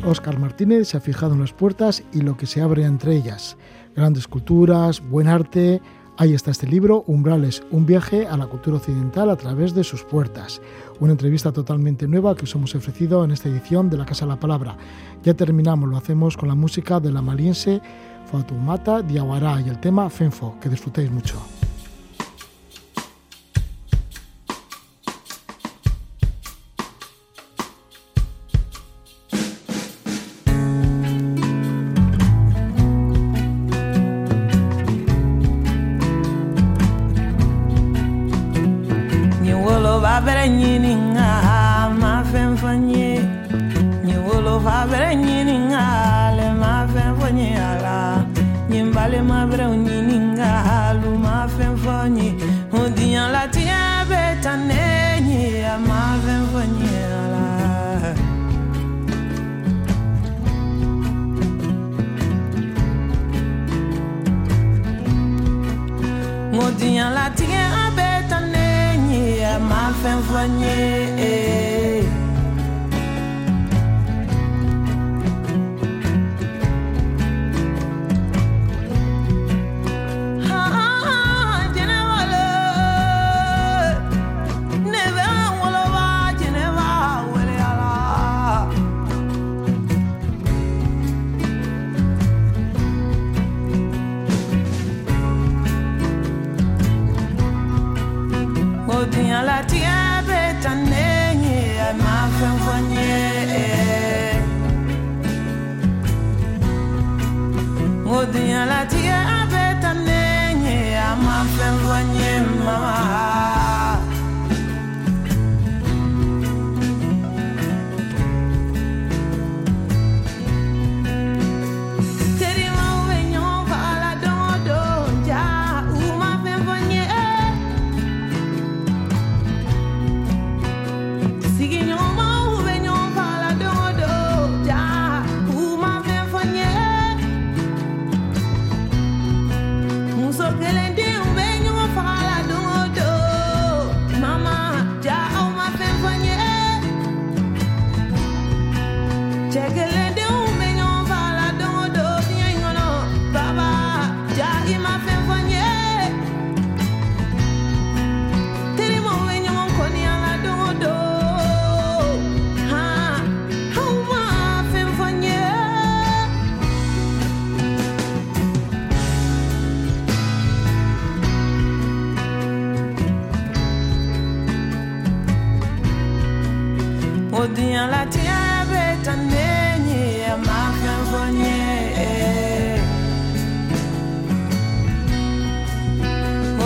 Óscar Martínez se ha fijado en las puertas y lo que se abre entre ellas. Grandes culturas, buen arte. Ahí está este libro, Umbrales, un viaje a la cultura occidental a través de sus puertas. Una entrevista totalmente nueva que os hemos ofrecido en esta edición de La Casa de la Palabra. Ya terminamos, lo hacemos con la música de la maliense Fatumata Diawara y el tema Fenfo. Que disfrutéis mucho.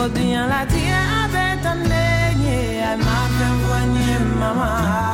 Odien la tia betanenye, al mapen mama.